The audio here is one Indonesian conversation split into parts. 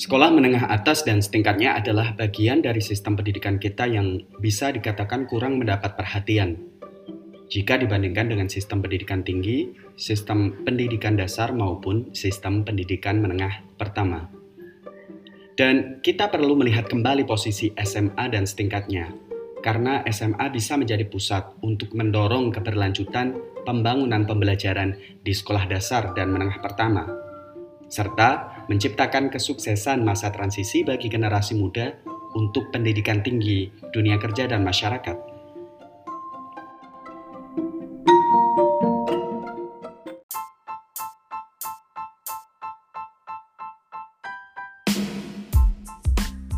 Sekolah menengah atas dan setingkatnya adalah bagian dari sistem pendidikan kita yang bisa dikatakan kurang mendapat perhatian. Jika dibandingkan dengan sistem pendidikan tinggi, sistem pendidikan dasar maupun sistem pendidikan menengah pertama. Dan kita perlu melihat kembali posisi SMA dan setingkatnya, karena SMA bisa menjadi pusat untuk mendorong keberlanjutan pembangunan pembelajaran di sekolah dasar dan menengah pertama serta menciptakan kesuksesan masa transisi bagi generasi muda untuk pendidikan tinggi, dunia kerja, dan masyarakat.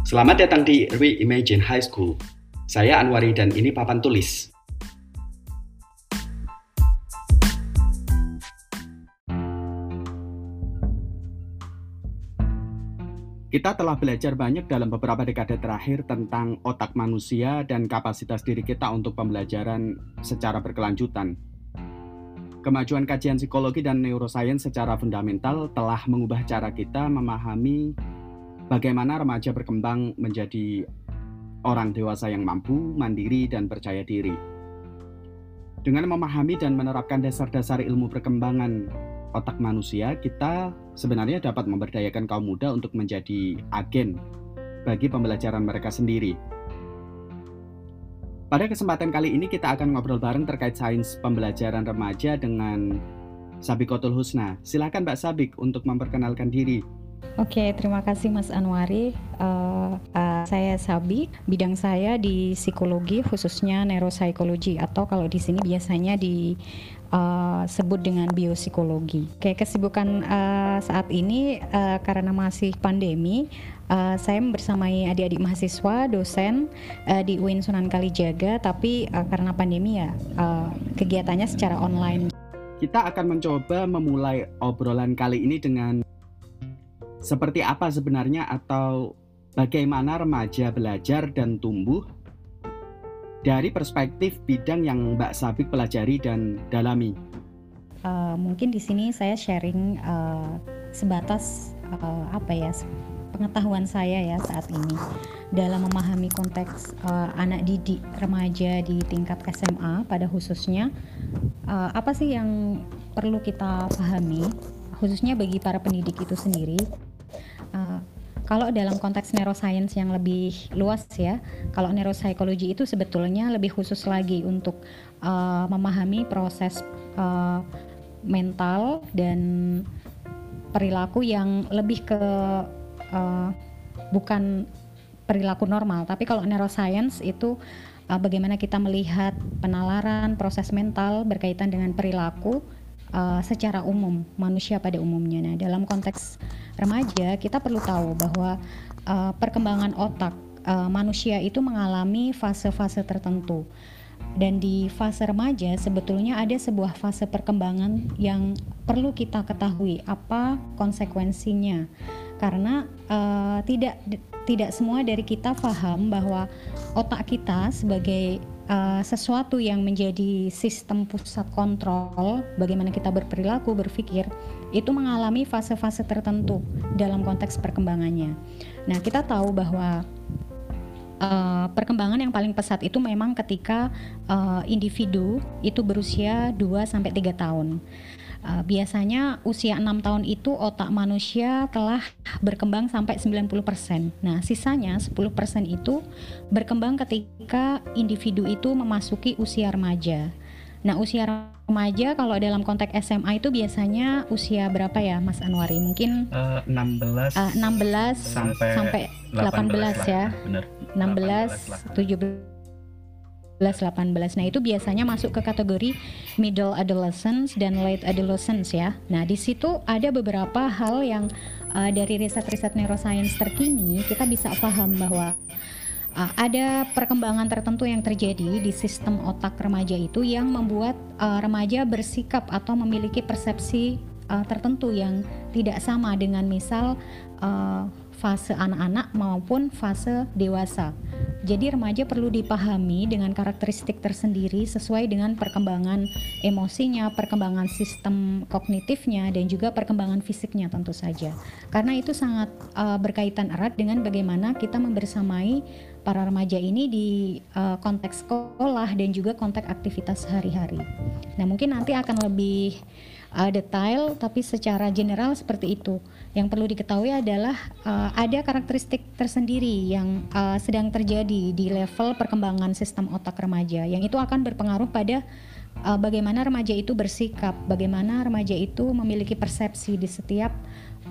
Selamat datang di Reimagine High School. Saya Anwari dan ini papan tulis. Kita telah belajar banyak dalam beberapa dekade terakhir tentang otak manusia dan kapasitas diri kita untuk pembelajaran secara berkelanjutan. Kemajuan kajian psikologi dan neuroscience secara fundamental telah mengubah cara kita memahami bagaimana remaja berkembang menjadi orang dewasa yang mampu, mandiri, dan percaya diri. Dengan memahami dan menerapkan dasar-dasar ilmu perkembangan otak manusia, kita sebenarnya dapat memberdayakan kaum muda untuk menjadi agen bagi pembelajaran mereka sendiri. Pada kesempatan kali ini kita akan ngobrol bareng terkait sains pembelajaran remaja dengan Sabikotul Husna. Silakan Mbak Sabik untuk memperkenalkan diri. Oke, terima kasih Mas Anwari. Uh, uh, saya Sabi, bidang saya di psikologi khususnya neuropsikologi atau kalau di sini biasanya di uh, sebut dengan biopsikologi. Kayak kesibukan uh, saat ini uh, karena masih pandemi, uh, saya bersamai adik-adik mahasiswa, dosen uh, di UIN Sunan Kalijaga, tapi uh, karena pandemi ya uh, kegiatannya secara online. Kita akan mencoba memulai obrolan kali ini dengan seperti apa sebenarnya atau bagaimana remaja belajar dan tumbuh dari perspektif bidang yang Mbak Sabik pelajari dan dalami? Uh, mungkin di sini saya sharing uh, sebatas uh, apa ya pengetahuan saya ya saat ini dalam memahami konteks uh, anak didik remaja di tingkat SMA pada khususnya uh, apa sih yang perlu kita pahami khususnya bagi para pendidik itu sendiri uh, kalau dalam konteks neuroscience yang lebih luas ya, kalau neuropsikologi itu sebetulnya lebih khusus lagi untuk uh, memahami proses uh, mental dan perilaku yang lebih ke uh, bukan perilaku normal, tapi kalau neuroscience itu uh, bagaimana kita melihat penalaran proses mental berkaitan dengan perilaku uh, secara umum manusia pada umumnya. Nah, dalam konteks remaja kita perlu tahu bahwa uh, perkembangan otak uh, manusia itu mengalami fase-fase tertentu. Dan di fase remaja sebetulnya ada sebuah fase perkembangan yang perlu kita ketahui apa konsekuensinya. Karena uh, tidak tidak semua dari kita paham bahwa otak kita sebagai uh, sesuatu yang menjadi sistem pusat kontrol bagaimana kita berperilaku, berpikir itu mengalami fase-fase tertentu dalam konteks perkembangannya. Nah, kita tahu bahwa uh, perkembangan yang paling pesat itu memang ketika uh, individu itu berusia 2 sampai 3 tahun. Uh, biasanya usia 6 tahun itu otak manusia telah berkembang sampai 90%. Nah, sisanya 10% itu berkembang ketika individu itu memasuki usia remaja. Nah, usia remaja kalau dalam konteks SMA itu biasanya usia berapa ya, Mas Anwari? Mungkin uh, 16 uh, 16 sampai, sampai 18, 18 ya. Benar. 16, 17 18. Nah, itu biasanya masuk ke kategori middle adolescence dan late adolescence ya. Nah, di situ ada beberapa hal yang uh, dari riset-riset neuroscience terkini kita bisa paham bahwa uh, ada perkembangan tertentu yang terjadi di sistem otak remaja itu yang membuat uh, remaja bersikap atau memiliki persepsi uh, tertentu yang tidak sama dengan misal uh, fase anak-anak maupun fase dewasa. Jadi remaja perlu dipahami dengan karakteristik tersendiri sesuai dengan perkembangan emosinya, perkembangan sistem kognitifnya dan juga perkembangan fisiknya tentu saja. Karena itu sangat uh, berkaitan erat dengan bagaimana kita membersamai para remaja ini di uh, konteks sekolah dan juga konteks aktivitas sehari-hari. Nah, mungkin nanti akan lebih uh, detail tapi secara general seperti itu. Yang perlu diketahui adalah uh, ada karakteristik tersendiri yang uh, sedang terjadi di level perkembangan sistem otak remaja yang itu akan berpengaruh pada uh, bagaimana remaja itu bersikap, bagaimana remaja itu memiliki persepsi di setiap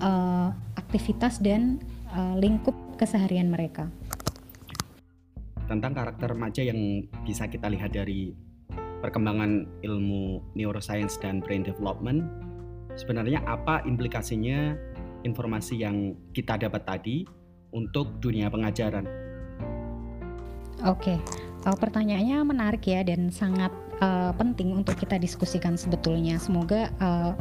uh, aktivitas dan uh, lingkup keseharian mereka. Tentang karakter remaja yang bisa kita lihat dari perkembangan ilmu neuroscience dan brain development, sebenarnya apa implikasinya informasi yang kita dapat tadi untuk dunia pengajaran? Oke, uh, pertanyaannya menarik ya dan sangat uh, penting untuk kita diskusikan sebetulnya. Semoga uh,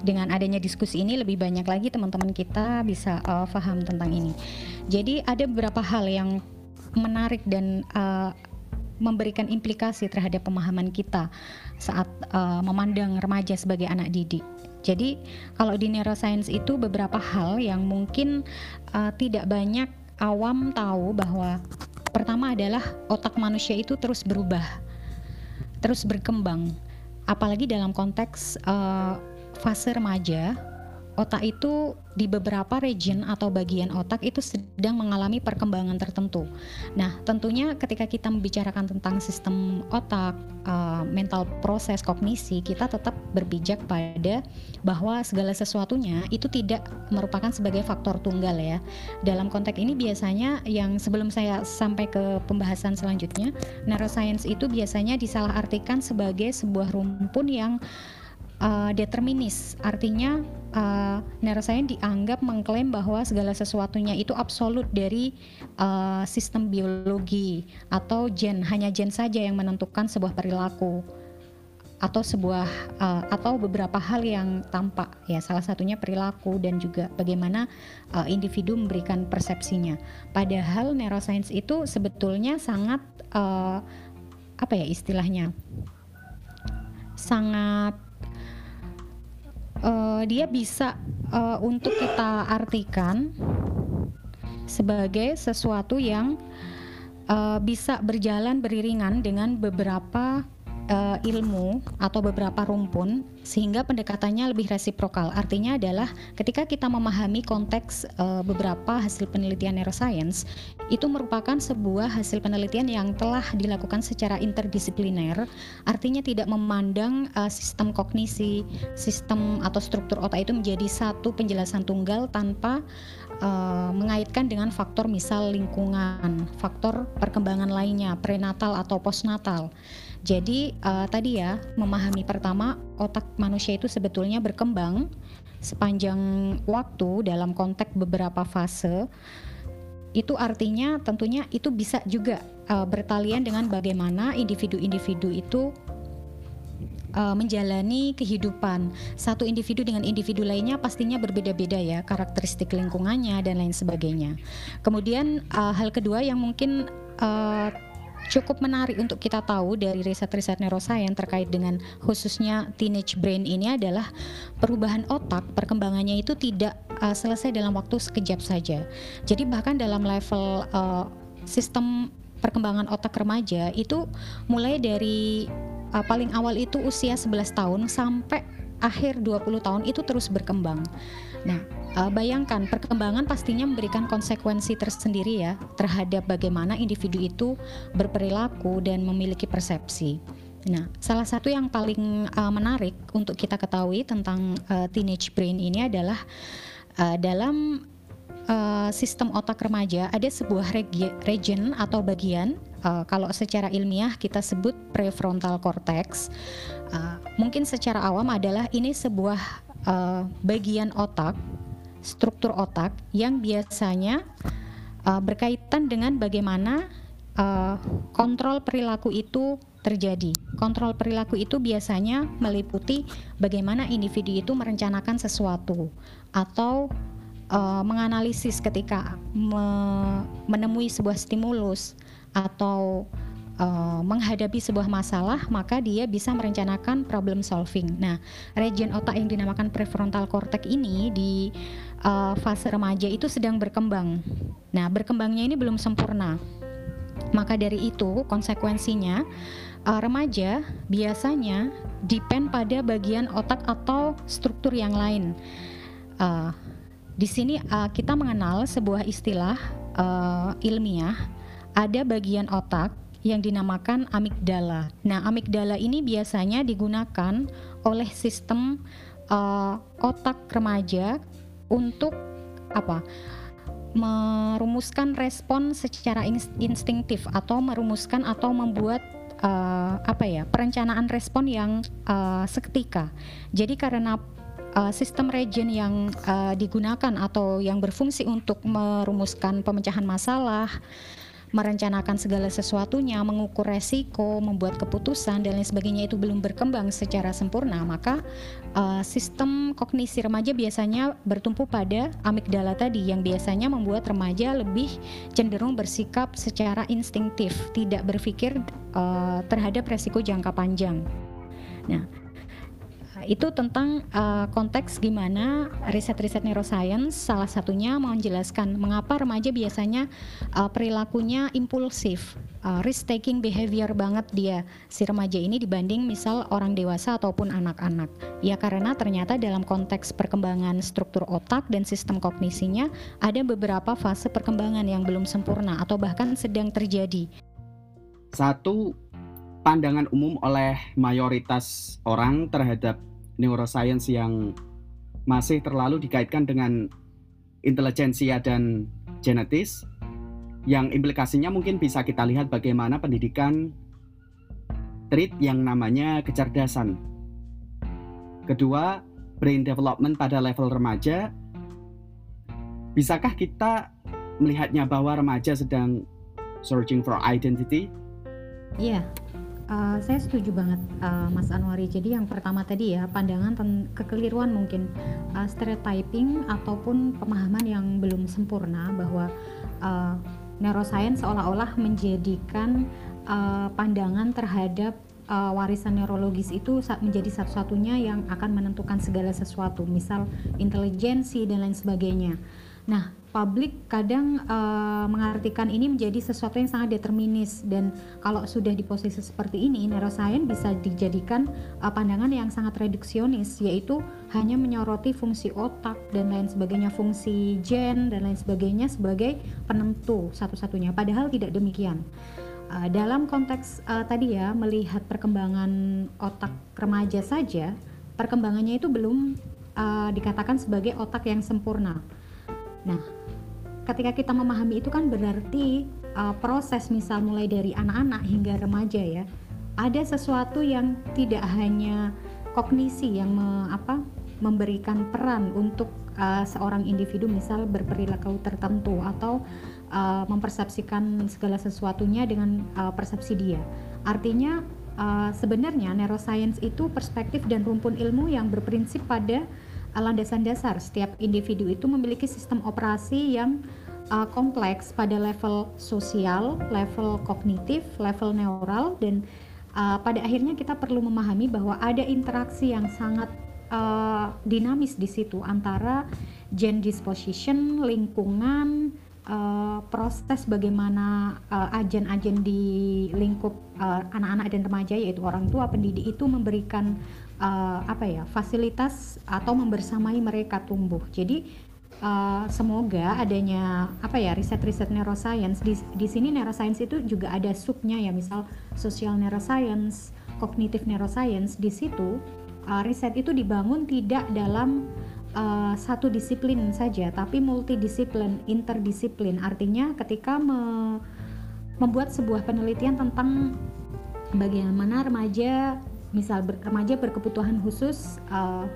dengan adanya diskusi ini lebih banyak lagi teman-teman kita bisa uh, paham tentang ini. Jadi ada beberapa hal yang menarik dan uh, memberikan implikasi terhadap pemahaman kita saat uh, memandang remaja sebagai anak didik. Jadi kalau di neuroscience itu beberapa hal yang mungkin uh, tidak banyak awam tahu bahwa pertama adalah otak manusia itu terus berubah, terus berkembang, apalagi dalam konteks uh, fase remaja otak itu di beberapa region atau bagian otak itu sedang mengalami perkembangan tertentu. Nah, tentunya ketika kita membicarakan tentang sistem otak, uh, mental proses kognisi, kita tetap berpijak pada bahwa segala sesuatunya itu tidak merupakan sebagai faktor tunggal ya. Dalam konteks ini biasanya yang sebelum saya sampai ke pembahasan selanjutnya, neuroscience itu biasanya disalahartikan sebagai sebuah rumpun yang uh, determinis, artinya uh, neuroscience dianggap mengklaim bahwa segala sesuatunya itu absolut dari uh, sistem biologi atau gen, hanya gen saja yang menentukan sebuah perilaku atau sebuah uh, atau beberapa hal yang tampak. Ya salah satunya perilaku dan juga bagaimana uh, individu memberikan persepsinya. Padahal neuroscience itu sebetulnya sangat uh, apa ya istilahnya? Sangat uh, dia bisa uh, untuk kita artikan sebagai sesuatu yang uh, bisa berjalan beriringan dengan beberapa uh, ilmu atau beberapa rumpun sehingga pendekatannya lebih resiprokal. Artinya adalah ketika kita memahami konteks uh, beberapa hasil penelitian neuroscience itu merupakan sebuah hasil penelitian yang telah dilakukan secara interdisipliner. Artinya tidak memandang uh, sistem kognisi, sistem atau struktur otak itu menjadi satu penjelasan tunggal tanpa uh, mengaitkan dengan faktor misal lingkungan, faktor perkembangan lainnya, prenatal atau postnatal. Jadi uh, tadi ya memahami pertama otak manusia itu sebetulnya berkembang sepanjang waktu dalam konteks beberapa fase. Itu artinya tentunya itu bisa juga uh, bertalian dengan bagaimana individu-individu itu uh, menjalani kehidupan satu individu dengan individu lainnya pastinya berbeda-beda ya karakteristik lingkungannya dan lain sebagainya. Kemudian uh, hal kedua yang mungkin uh, cukup menarik untuk kita tahu dari riset-riset neuroscience terkait dengan khususnya teenage brain ini adalah perubahan otak perkembangannya itu tidak uh, selesai dalam waktu sekejap saja. Jadi bahkan dalam level uh, sistem perkembangan otak remaja itu mulai dari uh, paling awal itu usia 11 tahun sampai akhir 20 tahun itu terus berkembang. Nah, uh, bayangkan perkembangan pastinya memberikan konsekuensi tersendiri ya terhadap bagaimana individu itu berperilaku dan memiliki persepsi. Nah, salah satu yang paling uh, menarik untuk kita ketahui tentang uh, teenage brain ini adalah uh, dalam uh, sistem otak remaja ada sebuah region atau bagian uh, kalau secara ilmiah kita sebut prefrontal cortex. Uh, mungkin secara awam adalah ini sebuah uh, bagian otak struktur otak yang biasanya uh, berkaitan dengan bagaimana uh, kontrol perilaku itu terjadi. Kontrol perilaku itu biasanya meliputi bagaimana individu itu merencanakan sesuatu atau uh, menganalisis ketika me menemui sebuah stimulus atau uh, menghadapi sebuah masalah, maka dia bisa merencanakan problem solving. Nah, region otak yang dinamakan prefrontal cortex ini di uh, fase remaja itu sedang berkembang. Nah, berkembangnya ini belum sempurna. Maka dari itu, konsekuensinya uh, remaja biasanya depend pada bagian otak atau struktur yang lain. Uh, di sini uh, kita mengenal sebuah istilah uh, ilmiah, ada bagian otak yang dinamakan amigdala. Nah, amigdala ini biasanya digunakan oleh sistem uh, otak remaja untuk apa? merumuskan respon secara instingtif atau merumuskan atau membuat uh, apa ya perencanaan respon yang uh, seketika. Jadi karena uh, sistem region yang uh, digunakan atau yang berfungsi untuk merumuskan pemecahan masalah merencanakan segala sesuatunya, mengukur resiko, membuat keputusan dan lain sebagainya itu belum berkembang secara sempurna, maka uh, sistem kognisi remaja biasanya bertumpu pada amigdala tadi yang biasanya membuat remaja lebih cenderung bersikap secara instingtif, tidak berpikir uh, terhadap resiko jangka panjang. Nah, itu tentang uh, konteks gimana riset-riset neuroscience salah satunya mau menjelaskan mengapa remaja biasanya uh, perilakunya impulsif, uh, risk taking behavior banget dia si remaja ini dibanding misal orang dewasa ataupun anak-anak. Ya karena ternyata dalam konteks perkembangan struktur otak dan sistem kognisinya ada beberapa fase perkembangan yang belum sempurna atau bahkan sedang terjadi. Satu pandangan umum oleh mayoritas orang terhadap neuroscience yang masih terlalu dikaitkan dengan intelijensia dan genetis yang implikasinya mungkin bisa kita lihat bagaimana pendidikan treat yang namanya kecerdasan. Kedua, brain development pada level remaja. Bisakah kita melihatnya bahwa remaja sedang searching for identity? Iya, Uh, saya setuju banget uh, Mas Anwari. Jadi yang pertama tadi ya pandangan kekeliruan mungkin uh, stereotyping ataupun pemahaman yang belum sempurna bahwa uh, neuroscience seolah-olah menjadikan uh, pandangan terhadap uh, warisan neurologis itu menjadi satu-satunya yang akan menentukan segala sesuatu, misal intelijensi dan lain sebagainya. Nah, publik kadang uh, mengartikan ini menjadi sesuatu yang sangat determinis. Dan kalau sudah di posisi seperti ini neuroscience bisa dijadikan uh, pandangan yang sangat reduksionis yaitu hanya menyoroti fungsi otak dan lain sebagainya fungsi gen dan lain sebagainya sebagai penentu satu-satunya. Padahal tidak demikian. Uh, dalam konteks uh, tadi ya melihat perkembangan otak remaja saja perkembangannya itu belum uh, dikatakan sebagai otak yang sempurna nah ketika kita memahami itu kan berarti uh, proses misal mulai dari anak-anak hingga remaja ya ada sesuatu yang tidak hanya kognisi yang me, apa memberikan peran untuk uh, seorang individu misal berperilaku tertentu atau uh, mempersepsikan segala sesuatunya dengan uh, persepsi dia. Artinya uh, sebenarnya neuroscience itu perspektif dan rumpun ilmu yang berprinsip pada landasan dasar setiap individu itu memiliki sistem operasi yang uh, kompleks pada level sosial, level kognitif, level neural dan uh, pada akhirnya kita perlu memahami bahwa ada interaksi yang sangat uh, dinamis di situ antara gen disposition, lingkungan, uh, proses bagaimana agen-agen uh, di lingkup anak-anak uh, dan remaja yaitu orang tua pendidik itu memberikan uh, apa ya fasilitas atau membersamai mereka tumbuh. Jadi uh, semoga adanya apa ya riset-riset neuroscience di di sini neuroscience itu juga ada subnya ya misal social neuroscience, cognitive neuroscience di situ uh, riset itu dibangun tidak dalam uh, satu disiplin saja tapi multidisiplin, interdisiplin. Artinya ketika me membuat sebuah penelitian tentang bagaimana remaja misal ber, remaja berkebutuhan khusus uh,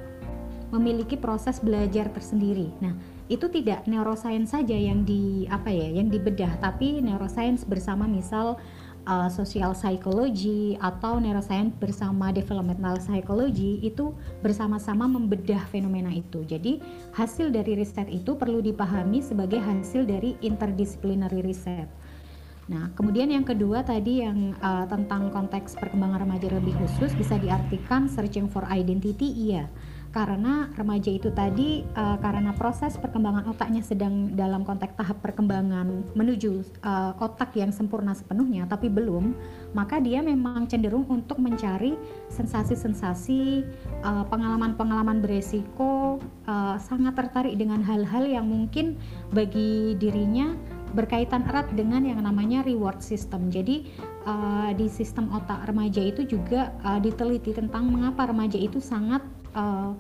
memiliki proses belajar tersendiri. Nah, itu tidak neuroscience saja yang di apa ya yang dibedah tapi neuroscience bersama misal uh, social psychology atau neuroscience bersama developmental psychology itu bersama-sama membedah fenomena itu. Jadi hasil dari riset itu perlu dipahami sebagai hasil dari interdisciplinary riset. Nah, kemudian yang kedua tadi yang uh, tentang konteks perkembangan remaja lebih khusus bisa diartikan searching for identity iya. Karena remaja itu tadi uh, karena proses perkembangan otaknya sedang dalam konteks tahap perkembangan menuju uh, otak yang sempurna sepenuhnya tapi belum, maka dia memang cenderung untuk mencari sensasi-sensasi uh, pengalaman-pengalaman beresiko uh, sangat tertarik dengan hal-hal yang mungkin bagi dirinya berkaitan erat dengan yang namanya reward system. Jadi uh, di sistem otak remaja itu juga uh, diteliti tentang mengapa remaja itu sangat uh,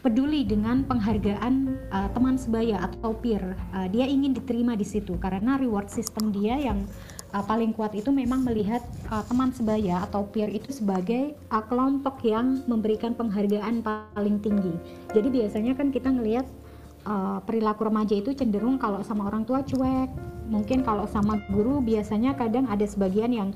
peduli dengan penghargaan uh, teman sebaya atau peer. Uh, dia ingin diterima di situ karena reward system dia yang uh, paling kuat itu memang melihat uh, teman sebaya atau peer itu sebagai uh, kelompok yang memberikan penghargaan paling tinggi. Jadi biasanya kan kita ngelihat uh, perilaku remaja itu cenderung kalau sama orang tua cuek. Mungkin kalau sama guru biasanya kadang ada sebagian yang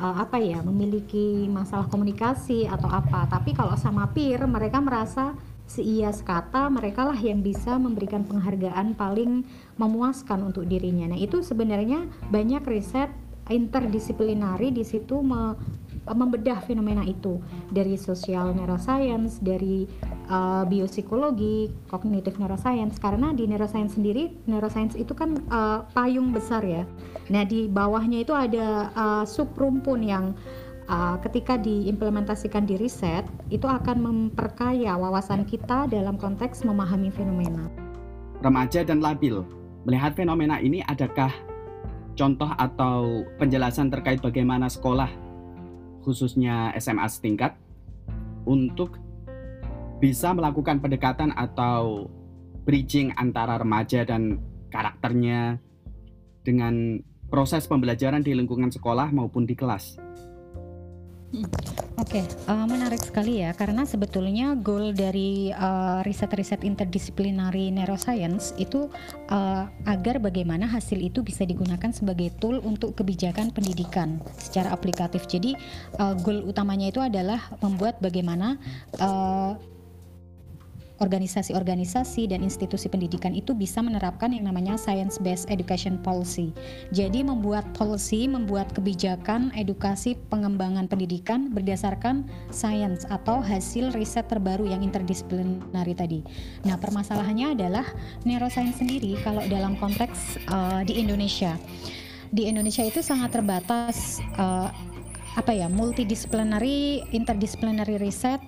uh, apa ya memiliki masalah komunikasi atau apa. Tapi kalau sama peer mereka merasa seia sekata mereka lah yang bisa memberikan penghargaan paling memuaskan untuk dirinya. Nah itu sebenarnya banyak riset interdisiplinari di situ membedah fenomena itu dari sosial neuroscience, dari uh, biopsikologi, kognitif neuroscience karena di neuroscience sendiri neuroscience itu kan uh, payung besar ya. Nah, di bawahnya itu ada uh, sub rumpun yang uh, ketika diimplementasikan di riset itu akan memperkaya wawasan kita dalam konteks memahami fenomena. Remaja dan labil, melihat fenomena ini adakah contoh atau penjelasan terkait bagaimana sekolah khususnya SMA setingkat untuk bisa melakukan pendekatan atau bridging antara remaja dan karakternya dengan proses pembelajaran di lingkungan sekolah maupun di kelas. Hmm. Oke, okay, uh, eh, menarik sekali ya karena sebetulnya goal dari uh, riset-riset interdisiplinary neuroscience itu uh, agar bagaimana hasil itu bisa digunakan sebagai tool untuk kebijakan pendidikan secara aplikatif. Jadi uh, goal utamanya itu adalah membuat bagaimana uh, organisasi-organisasi dan institusi pendidikan itu bisa menerapkan yang namanya science based education policy. Jadi membuat policy, membuat kebijakan edukasi pengembangan pendidikan berdasarkan science atau hasil riset terbaru yang interdisiplinari tadi. Nah, permasalahannya adalah neuroscience sendiri kalau dalam konteks uh, di Indonesia. Di Indonesia itu sangat terbatas uh, apa ya multidisciplinary interdisciplinary riset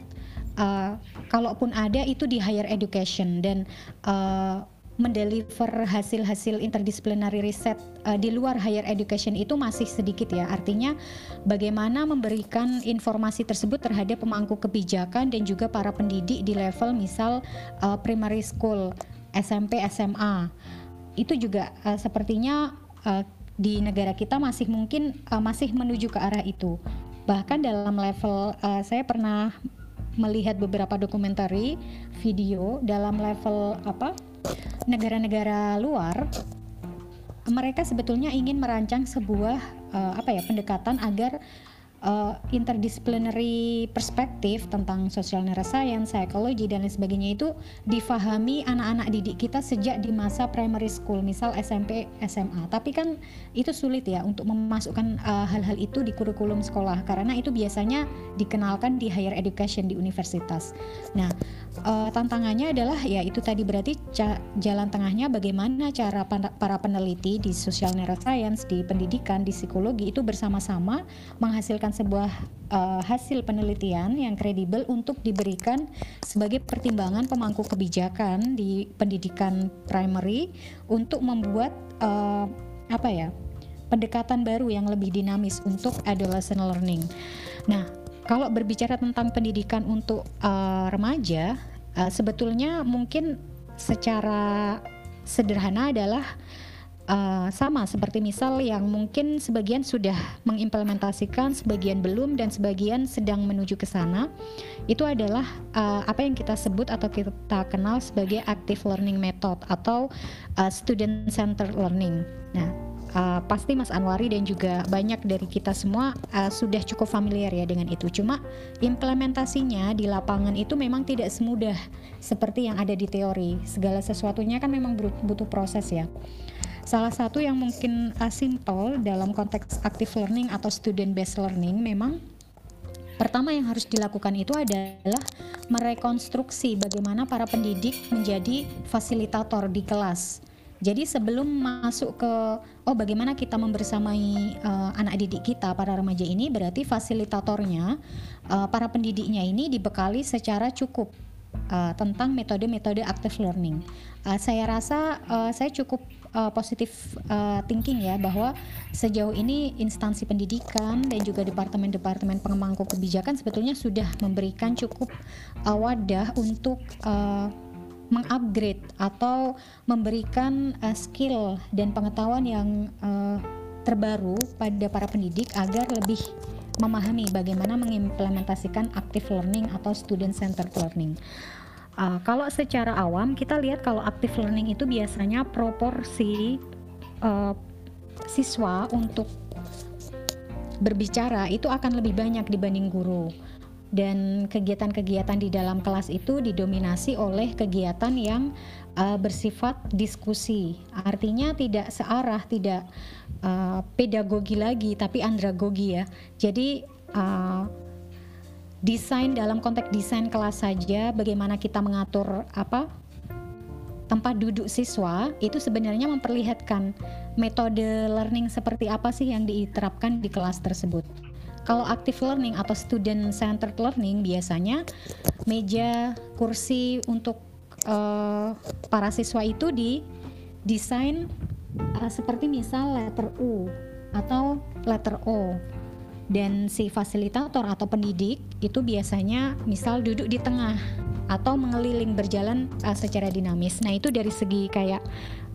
uh, kalaupun ada itu di higher education dan uh, mendeliver hasil-hasil interdisciplinary riset uh, di luar higher education itu masih sedikit ya. Artinya bagaimana memberikan informasi tersebut terhadap pemangku kebijakan dan juga para pendidik di level misal uh, primary school, SMP, SMA. Itu juga uh, sepertinya uh, di negara kita masih mungkin uh, masih menuju ke arah itu. Bahkan dalam level uh, saya pernah melihat beberapa dokumentari video dalam level apa negara-negara luar mereka sebetulnya ingin merancang sebuah uh, apa ya pendekatan agar uh, interdisciplinary perspektif tentang social neuroscience, psikologi dan lain sebagainya itu difahami anak-anak didik kita sejak di masa primary school, misal SMP, SMA. Tapi kan itu sulit ya untuk memasukkan uh, hal-hal itu di kurikulum sekolah karena itu biasanya dikenalkan di higher education di universitas. Nah, uh, tantangannya adalah ya itu tadi berarti jalan tengahnya bagaimana cara para peneliti di social neuroscience, di pendidikan, di psikologi itu bersama-sama menghasilkan sebuah uh, hasil penelitian yang kredibel untuk diberikan sebagai pertimbangan pemangku kebijakan di pendidikan primary untuk membuat uh, apa ya pendekatan baru yang lebih dinamis untuk adolescent learning. Nah, kalau berbicara tentang pendidikan untuk uh, remaja, uh, sebetulnya mungkin secara sederhana adalah uh, sama seperti misal yang mungkin sebagian sudah mengimplementasikan, sebagian belum dan sebagian sedang menuju ke sana. Itu adalah uh, apa yang kita sebut atau kita kenal sebagai active learning method atau uh, student centered learning. Nah, uh, pasti Mas Anwari dan juga banyak dari kita semua uh, sudah cukup familiar ya dengan itu. Cuma implementasinya di lapangan itu memang tidak semudah seperti yang ada di teori. Segala sesuatunya kan memang butuh proses ya. Salah satu yang mungkin uh, simple dalam konteks active learning atau student based learning memang pertama yang harus dilakukan itu adalah merekonstruksi bagaimana para pendidik menjadi fasilitator di kelas. Jadi sebelum masuk ke oh bagaimana kita membersamai uh, anak didik kita para remaja ini berarti fasilitatornya uh, para pendidiknya ini dibekali secara cukup uh, tentang metode-metode active learning. Uh, saya rasa uh, saya cukup uh, positif uh, thinking ya bahwa sejauh ini instansi pendidikan dan juga departemen-departemen pemangku kebijakan sebetulnya sudah memberikan cukup uh, wadah untuk uh, mengupgrade atau memberikan uh, skill dan pengetahuan yang uh, terbaru pada para pendidik agar lebih memahami bagaimana mengimplementasikan active learning atau student centered learning. Uh, kalau secara awam kita lihat kalau active learning itu biasanya proporsi uh, siswa untuk berbicara itu akan lebih banyak dibanding guru dan kegiatan-kegiatan di dalam kelas itu didominasi oleh kegiatan yang uh, bersifat diskusi. Artinya tidak searah, tidak uh, pedagogi lagi, tapi andragogi ya. Jadi uh, desain dalam konteks desain kelas saja, bagaimana kita mengatur apa tempat duduk siswa itu sebenarnya memperlihatkan metode learning seperti apa sih yang diterapkan di kelas tersebut. Kalau active learning atau student centered learning biasanya meja, kursi untuk uh, para siswa itu di desain uh, seperti misal letter U atau letter O. Dan si fasilitator atau pendidik itu biasanya misal duduk di tengah atau mengeliling berjalan uh, secara dinamis. Nah, itu dari segi kayak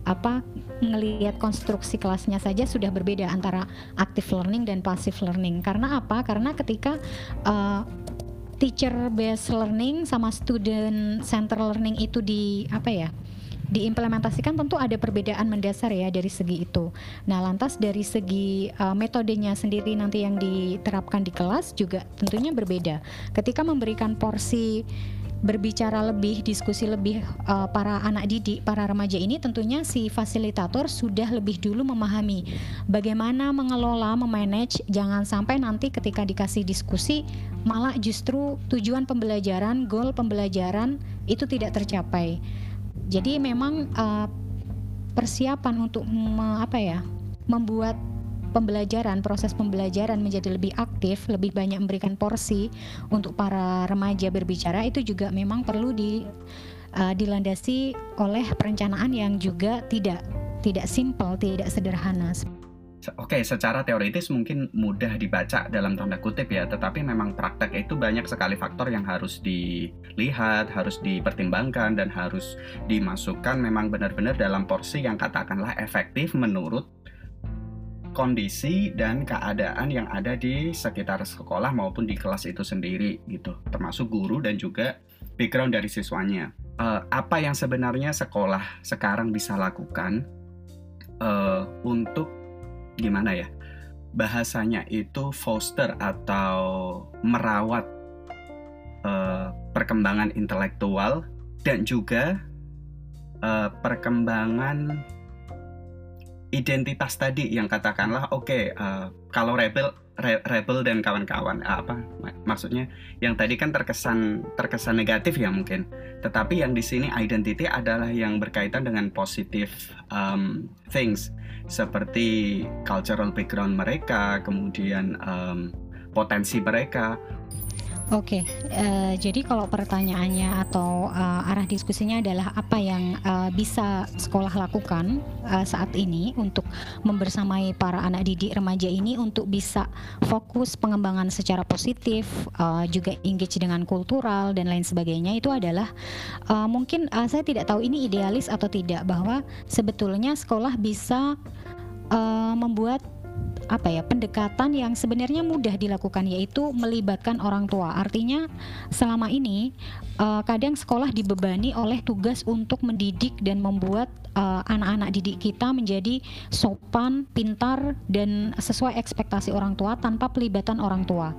apa ngelihat konstruksi kelasnya saja sudah berbeda antara active learning dan passive learning. Karena apa? Karena ketika uh, teacher based learning sama student center learning itu di apa ya? diimplementasikan tentu ada perbedaan mendasar ya dari segi itu. Nah, lantas dari segi uh, metodenya sendiri nanti yang diterapkan di kelas juga tentunya berbeda. Ketika memberikan porsi berbicara lebih, diskusi lebih uh, para anak didik, para remaja ini tentunya si fasilitator sudah lebih dulu memahami bagaimana mengelola, memanage jangan sampai nanti ketika dikasih diskusi malah justru tujuan pembelajaran, goal pembelajaran itu tidak tercapai. Jadi memang uh, persiapan untuk apa ya? membuat pembelajaran, proses pembelajaran menjadi lebih aktif, lebih banyak memberikan porsi untuk para remaja berbicara itu juga memang perlu di uh, dilandasi oleh perencanaan yang juga tidak tidak simpel, tidak sederhana. Oke, secara teoritis mungkin mudah dibaca dalam tanda kutip ya, tetapi memang praktek itu banyak sekali faktor yang harus dilihat, harus dipertimbangkan, dan harus dimasukkan memang benar-benar dalam porsi yang katakanlah efektif menurut kondisi dan keadaan yang ada di sekitar sekolah maupun di kelas itu sendiri gitu. Termasuk guru dan juga background dari siswanya. Uh, apa yang sebenarnya sekolah sekarang bisa lakukan uh, untuk gimana ya bahasanya itu foster atau merawat uh, perkembangan intelektual dan juga uh, perkembangan identitas tadi yang katakanlah oke okay, uh, eh, kalau rebel re, rebel dan kawan-kawan uh, apa maksudnya yang tadi kan terkesan terkesan negatif ya mungkin. Tetapi yang di sini identity adalah yang berkaitan dengan positif um, things. Seperti cultural background mereka kemudian um, potensi mereka Oke, uh, jadi kalau pertanyaannya atau uh, arah diskusinya adalah apa yang uh, bisa sekolah lakukan uh, saat ini untuk membersamai para anak didik remaja ini untuk bisa fokus pengembangan secara positif, uh, juga engage dengan kultural dan lain sebagainya itu adalah uh, mungkin uh, saya tidak tahu ini idealis atau tidak bahwa sebetulnya sekolah bisa uh, membuat apa ya pendekatan yang sebenarnya mudah dilakukan yaitu melibatkan orang tua. Artinya selama ini uh, kadang sekolah dibebani oleh tugas untuk mendidik dan membuat eh, anak-anak didik kita menjadi sopan, pintar dan sesuai ekspektasi orang tua tanpa pelibatan orang tua.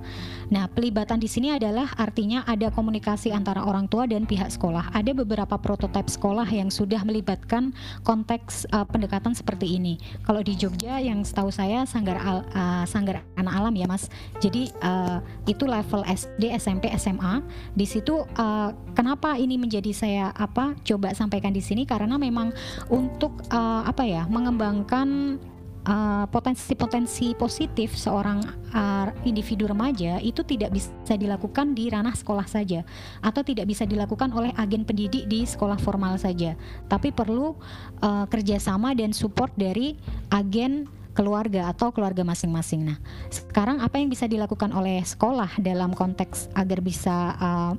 Nah, pelibatan di sini adalah artinya ada komunikasi antara orang tua dan pihak sekolah. Ada beberapa prototipe sekolah yang sudah melibatkan konteks uh, pendekatan seperti ini. Kalau di Jogja yang setahu saya Sanggar Al, uh, Sanggar Anak Alam ya, Mas. Jadi uh, itu level SD, SMP, SMA. Di situ uh, kenapa ini menjadi saya apa coba sampaikan di sini karena memang untuk uh, apa ya mengembangkan uh, potensi-potensi positif seorang uh, individu remaja itu tidak bisa dilakukan di ranah sekolah saja atau tidak bisa dilakukan oleh agen pendidik di sekolah formal saja, tapi perlu uh, kerjasama dan support dari agen keluarga atau keluarga masing-masing. Nah, sekarang apa yang bisa dilakukan oleh sekolah dalam konteks agar bisa uh,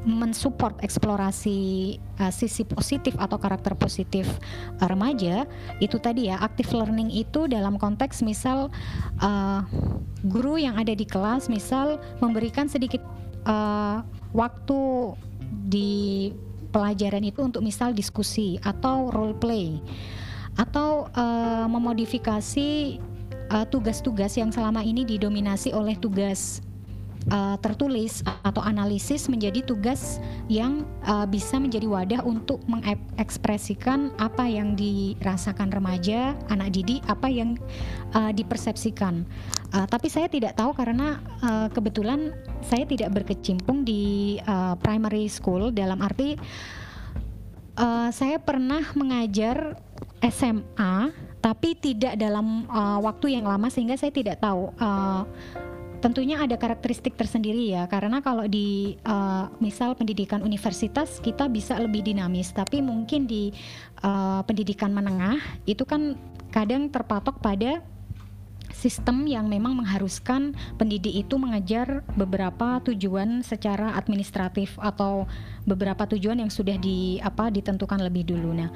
mensupport eksplorasi uh, sisi positif atau karakter positif uh, remaja itu tadi ya active learning itu dalam konteks misal uh, guru yang ada di kelas misal memberikan sedikit uh, waktu di pelajaran itu untuk misal diskusi atau role play atau uh, memodifikasi tugas-tugas uh, yang selama ini didominasi oleh tugas uh, tertulis atau analisis menjadi tugas yang uh, bisa menjadi wadah untuk mengekspresikan apa yang dirasakan remaja, anak didik, apa yang uh, dipersepsikan. Uh, tapi saya tidak tahu karena uh, kebetulan saya tidak berkecimpung di uh, primary school dalam arti uh, saya pernah mengajar SMA tapi tidak dalam uh, waktu yang lama sehingga saya tidak tahu uh, tentunya ada karakteristik tersendiri ya karena kalau di uh, misal pendidikan universitas kita bisa lebih dinamis tapi mungkin di uh, pendidikan menengah itu kan kadang terpatok pada sistem yang memang mengharuskan pendidik itu mengejar beberapa tujuan secara administratif atau beberapa tujuan yang sudah di apa ditentukan lebih dulu. Nah,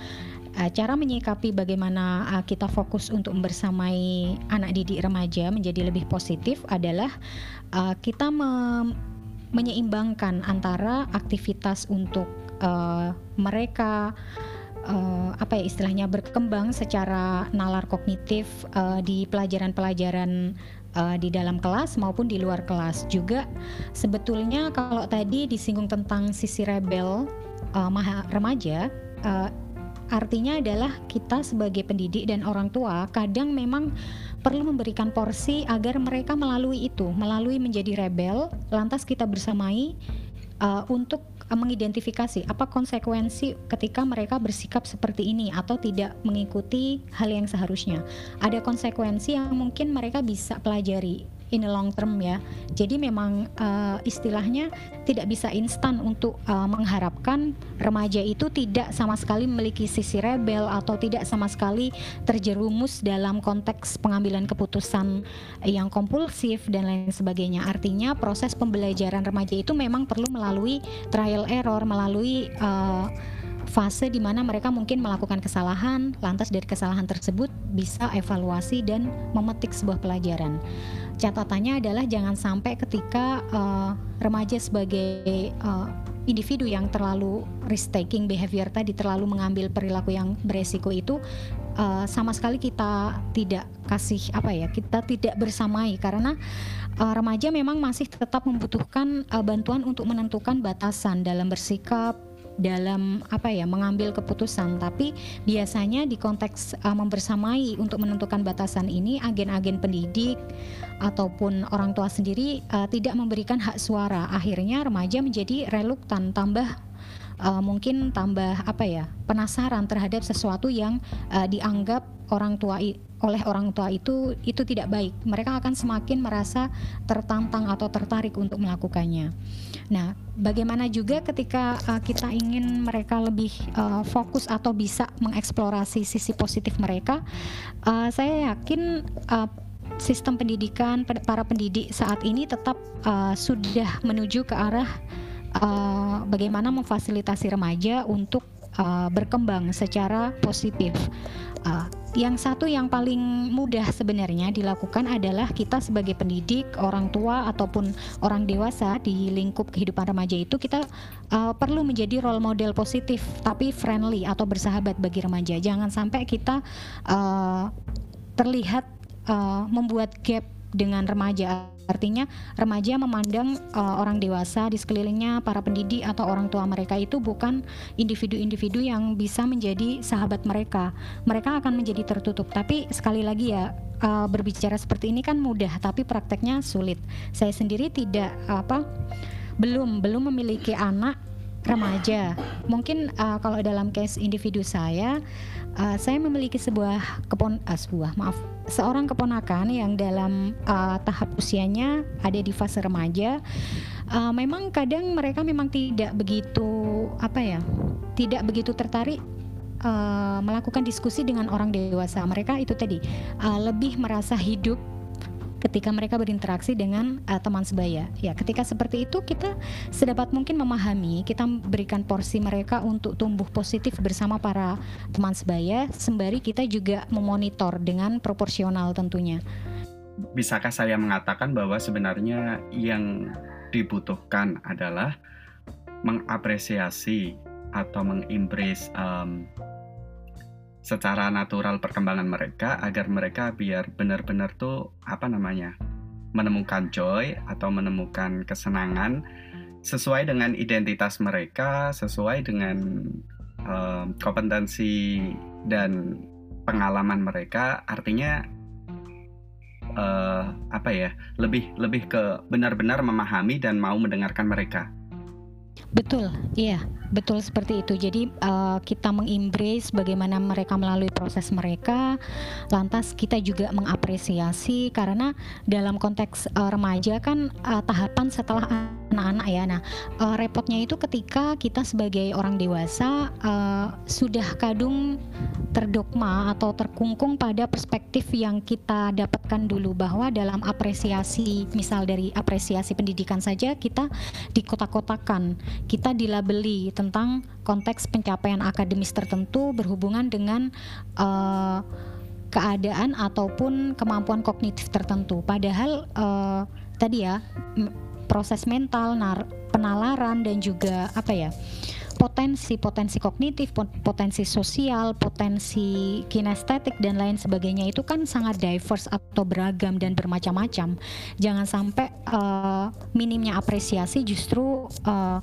uh, cara menyikapi bagaimana uh, kita fokus untuk membersamai anak didik remaja menjadi lebih positif adalah uh, kita me menyeimbangkan antara aktivitas untuk uh, mereka uh, apa ya istilahnya berkembang secara nalar kognitif uh, di pelajaran-pelajaran uh, di dalam kelas maupun di luar kelas. Juga sebetulnya kalau tadi disinggung tentang sisi rebel uh, remaja uh, Artinya adalah kita sebagai pendidik dan orang tua kadang memang perlu memberikan porsi agar mereka melalui itu, melalui menjadi rebel, lantas kita bersamai uh, untuk mengidentifikasi apa konsekuensi ketika mereka bersikap seperti ini atau tidak mengikuti hal yang seharusnya. Ada konsekuensi yang mungkin mereka bisa pelajari in the long term ya. Jadi memang uh, istilahnya tidak bisa instan untuk uh, mengharapkan remaja itu tidak sama sekali memiliki sisi rebel atau tidak sama sekali terjerumus dalam konteks pengambilan keputusan yang kompulsif dan lain sebagainya. Artinya proses pembelajaran remaja itu memang perlu melalui trial error, melalui uh, fase di mana mereka mungkin melakukan kesalahan, lantas dari kesalahan tersebut bisa evaluasi dan memetik sebuah pelajaran. Catatannya adalah jangan sampai ketika uh, remaja sebagai uh, individu yang terlalu risk taking behavior tadi terlalu mengambil perilaku yang beresiko itu uh, sama sekali kita tidak kasih apa ya kita tidak bersamai karena uh, remaja memang masih tetap membutuhkan uh, bantuan untuk menentukan batasan dalam bersikap dalam apa ya mengambil keputusan. Tapi biasanya di konteks uh, membersamai untuk menentukan batasan ini agen-agen pendidik ataupun orang tua sendiri uh, tidak memberikan hak suara. Akhirnya remaja menjadi reluktan tambah uh, mungkin tambah apa ya penasaran terhadap sesuatu yang uh, dianggap orang tua oleh orang tua itu itu tidak baik. Mereka akan semakin merasa tertantang atau tertarik untuk melakukannya. Nah, bagaimana juga ketika uh, kita ingin mereka lebih uh, fokus atau bisa mengeksplorasi sisi positif mereka, uh, saya yakin uh, sistem pendidikan para pendidik saat ini tetap uh, sudah menuju ke arah uh, bagaimana memfasilitasi remaja untuk uh, berkembang secara positif. Yang satu yang paling mudah sebenarnya dilakukan adalah kita sebagai pendidik, orang tua ataupun orang dewasa di lingkup kehidupan remaja itu kita uh, perlu menjadi role model positif tapi friendly atau bersahabat bagi remaja. Jangan sampai kita uh, terlihat uh, membuat gap dengan remaja. Artinya remaja memandang uh, orang dewasa di sekelilingnya para pendidik atau orang tua mereka itu bukan individu-individu yang bisa menjadi sahabat mereka. Mereka akan menjadi tertutup. Tapi sekali lagi ya uh, berbicara seperti ini kan mudah, tapi prakteknya sulit. Saya sendiri tidak apa belum belum memiliki anak remaja. Mungkin uh, kalau dalam case individu saya, uh, saya memiliki sebuah kepon uh, sebuah maaf seorang keponakan yang dalam uh, tahap usianya ada di fase remaja. Uh, memang kadang mereka memang tidak begitu apa ya, tidak begitu tertarik uh, melakukan diskusi dengan orang dewasa. Mereka itu tadi uh, lebih merasa hidup ketika mereka berinteraksi dengan uh, teman sebaya. Ya, ketika seperti itu kita sedapat mungkin memahami, kita berikan porsi mereka untuk tumbuh positif bersama para teman sebaya, sembari kita juga memonitor dengan proporsional tentunya. Bisakah saya mengatakan bahwa sebenarnya yang dibutuhkan adalah mengapresiasi atau mengimbris um, secara natural perkembangan mereka agar mereka biar benar-benar tuh apa namanya menemukan joy atau menemukan kesenangan sesuai dengan identitas mereka, sesuai dengan uh, kompetensi dan pengalaman mereka. Artinya uh, apa ya? Lebih lebih ke benar-benar memahami dan mau mendengarkan mereka. Betul, iya, betul seperti itu. Jadi uh, kita mengembrace bagaimana mereka melalui proses mereka, lantas kita juga mengapresiasi karena dalam konteks uh, remaja kan uh, tahapan setelah anak-anak ya. Nah, uh, repotnya itu ketika kita sebagai orang dewasa uh, sudah kadung terdogma atau terkungkung pada perspektif yang kita dapatkan dulu bahwa dalam apresiasi misal dari apresiasi pendidikan saja kita dikotak-kotakan kita dilabeli tentang konteks pencapaian akademis tertentu berhubungan dengan uh, keadaan ataupun kemampuan kognitif tertentu padahal uh, tadi ya proses mental penalaran dan juga apa ya potensi-potensi kognitif, potensi sosial, potensi kinestetik dan lain sebagainya itu kan sangat diverse atau beragam dan bermacam-macam. Jangan sampai uh, minimnya apresiasi justru uh,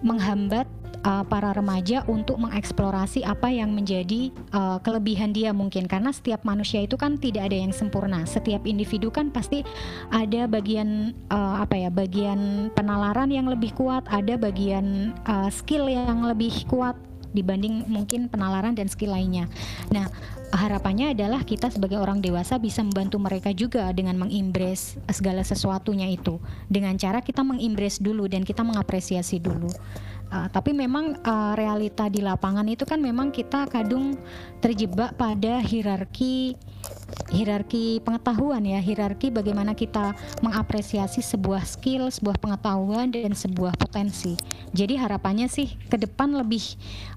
menghambat uh, para remaja untuk mengeksplorasi apa yang menjadi uh, kelebihan dia mungkin karena setiap manusia itu kan tidak ada yang sempurna setiap individu kan pasti ada bagian uh, apa ya bagian penalaran yang lebih kuat ada bagian uh, skill yang lebih kuat dibanding mungkin penalaran dan skill lainnya. Nah, harapannya adalah kita sebagai orang dewasa bisa membantu mereka juga dengan mengimbres segala sesuatunya itu dengan cara kita mengimbres dulu dan kita mengapresiasi dulu. Uh, tapi memang uh, realita di lapangan itu kan memang kita kadung terjebak pada hierarki hierarki pengetahuan ya, hierarki bagaimana kita mengapresiasi sebuah skill, sebuah pengetahuan dan sebuah potensi. Jadi harapannya sih ke depan lebih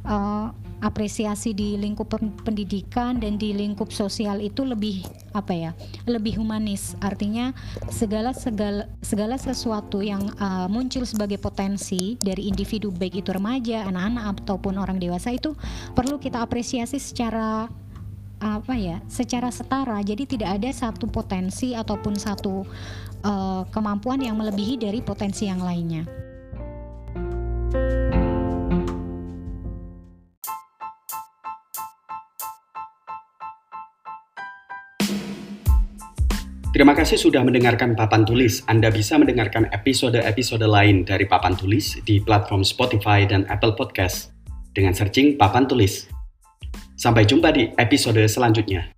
uh, apresiasi di lingkup pendidikan dan di lingkup sosial itu lebih apa ya lebih humanis artinya segala segala segala sesuatu yang uh, muncul sebagai potensi dari individu baik itu remaja anak-anak ataupun orang dewasa itu perlu kita apresiasi secara apa ya secara setara jadi tidak ada satu potensi ataupun satu uh, kemampuan yang melebihi dari potensi yang lainnya. Terima kasih sudah mendengarkan Papan Tulis. Anda bisa mendengarkan episode-episode lain dari Papan Tulis di platform Spotify dan Apple Podcast dengan searching Papan Tulis. Sampai jumpa di episode selanjutnya.